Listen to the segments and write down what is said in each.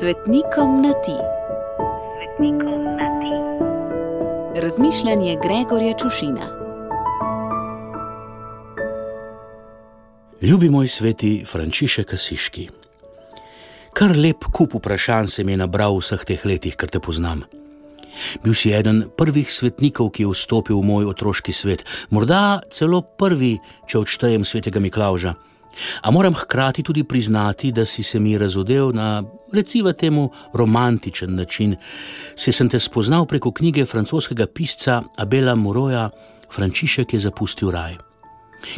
Svetnikom na ti. Svetnikom na ti. Razmišljanje Gregorja Čušina. Ljubi moj sveti Frančišek Kasiški. Kar lep kup vprašanj se mi je nabral v vseh teh letih, kar te poznam. Bil si eden prvih svetnikov, ki je vstopil v moj otroški svet, morda celo prvi, če odštejem svetega Miklauža. A moram hkrati tudi priznati, da si se mi razodel na, recimo, temu romantičen način. Se sem te spoznal preko knjige francoskega pisca Abela Moroja, Frančišek je zapustil raj,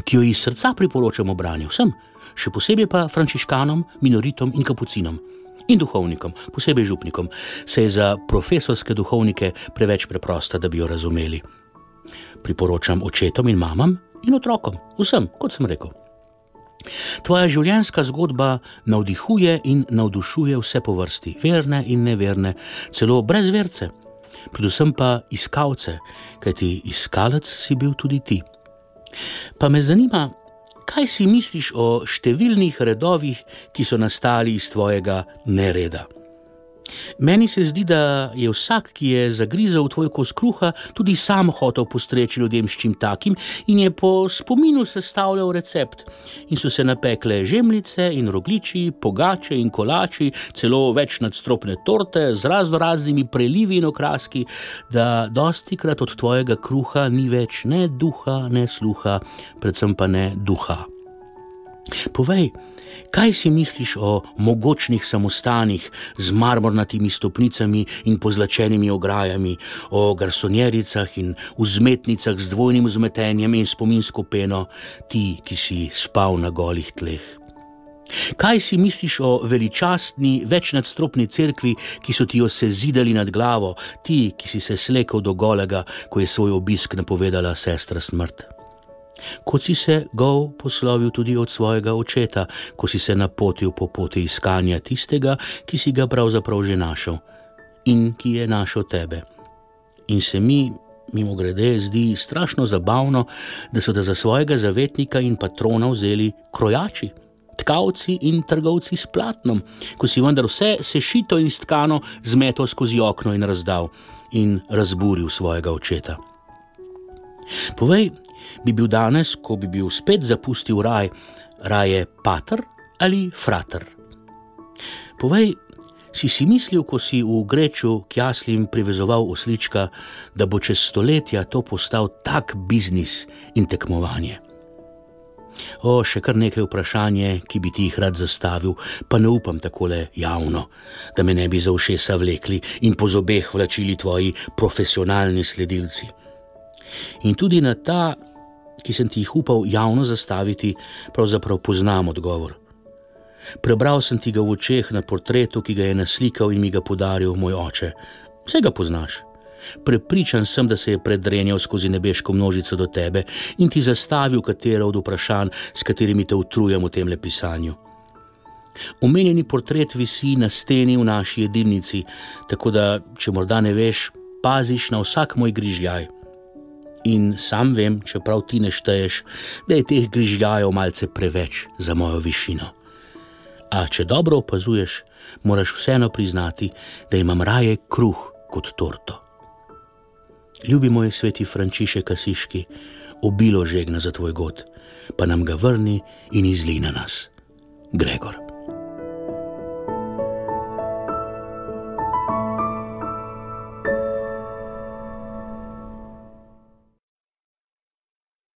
ki jo iz srca priporočam obranju vsem, še posebej pa frančiškanom, minoritom in kapucinom. In duhovnikom, posebej župnikom, se je za profesorske duhovnike preveč preprosta, da bi jo razumeli. Priporočam očetom in mamam in otrokom, vsem, kot sem rekel. Tvoja življenjska zgodba navdihuje in navdušuje vse po vrsti, verne in neverne, celo brez verce, predvsem pa iskalce, kajti iskalec si bil tudi ti. Pa me zanima, kaj si misliš o številnih redovih, ki so nastali iz tvojega nereda. Meni se zdi, da je vsak, ki je zagrizel v tvoj kos kruha, tudi sam hotel postreči ljudem s čim takim in je po spominu sestavljal recept. In so se napekle žemljice in rogliči, pogače in kolači, celo več nadstropne torte z razno raznimi prelivi in okraski, da dosti krat od tvojega kruha ni več ne duha, ne sluha, predvsem pa ne duha. Povej, kaj si misliš o mogočnih samostanih z marmornatimi stopnicami in pozlačenimi ograjami, o garsonjericah in vzmetnicah z dvojnim vzmetenjem in spominsko peno, ti, ki si spal na golih tleh? Kaj si misliš o veličastni večnadstropni cerkvi, ki so ti jo sezidali nad glavo, ti, ki si se slekel do golega, ko je svoj obisk napovedala sestra smrt? Kot si se gov poslovil tudi od svojega očeta, ko si se napotil po poti iskanja tistega, ki si ga pravzaprav že našel in ki je našel tebe. In se mi, mimo grede, zdi strašno zabavno, da so te za svojega zavetnika in patrona vzeli krojači. Tkavci in trgovci s platnom, ko si vendar vse sešito in stkano zmetel skozi okno in razdal in razburil svojega očeta. Povej, bi bil danes, ko bi bil spet zapustil raj, raje pater ali frater? Povej, si si mislil, ko si v greču k jaslim privezoval oslička, da bo čez stoletja to postal tak biznis in tekmovanje? O, še kar nekaj vprašanje, ki bi ti jih rad zastavil, pa ne upam tako javno, da me ne bi za ušesa vlekli in po zobeh vlačili tvoji profesionalni sledilci. In tudi na ta ki sem ti jih upal javno zastaviti, pravzaprav poznam odgovor. Prebral sem ti ga v očeh na portretu, ki ga je naslikal in mi ga podaril moj oče. Vse ga poznaš. Prepričan sem, da se je predrenjal skozi nebeško množico do tebe in ti zastavil katero od vprašanj, s katerimi te utrujam v tem lepisanju. Omenjeni portret visi na steni v naši jedilnici, tako da, če morda ne veš, paziš na vsak moj grižljaj. In sam vem, čeprav ti ne šteješ, da je teh grižljajev malce preveč za mojo višino. A če dobro opazuješ, moraš vseeno priznati, da imam raje kruh kot torto. Ljubi moj sveti Frančišek Kasiški, obilo žegna za tvoj god, pa nam ga vrni in izli na nas, Gregor.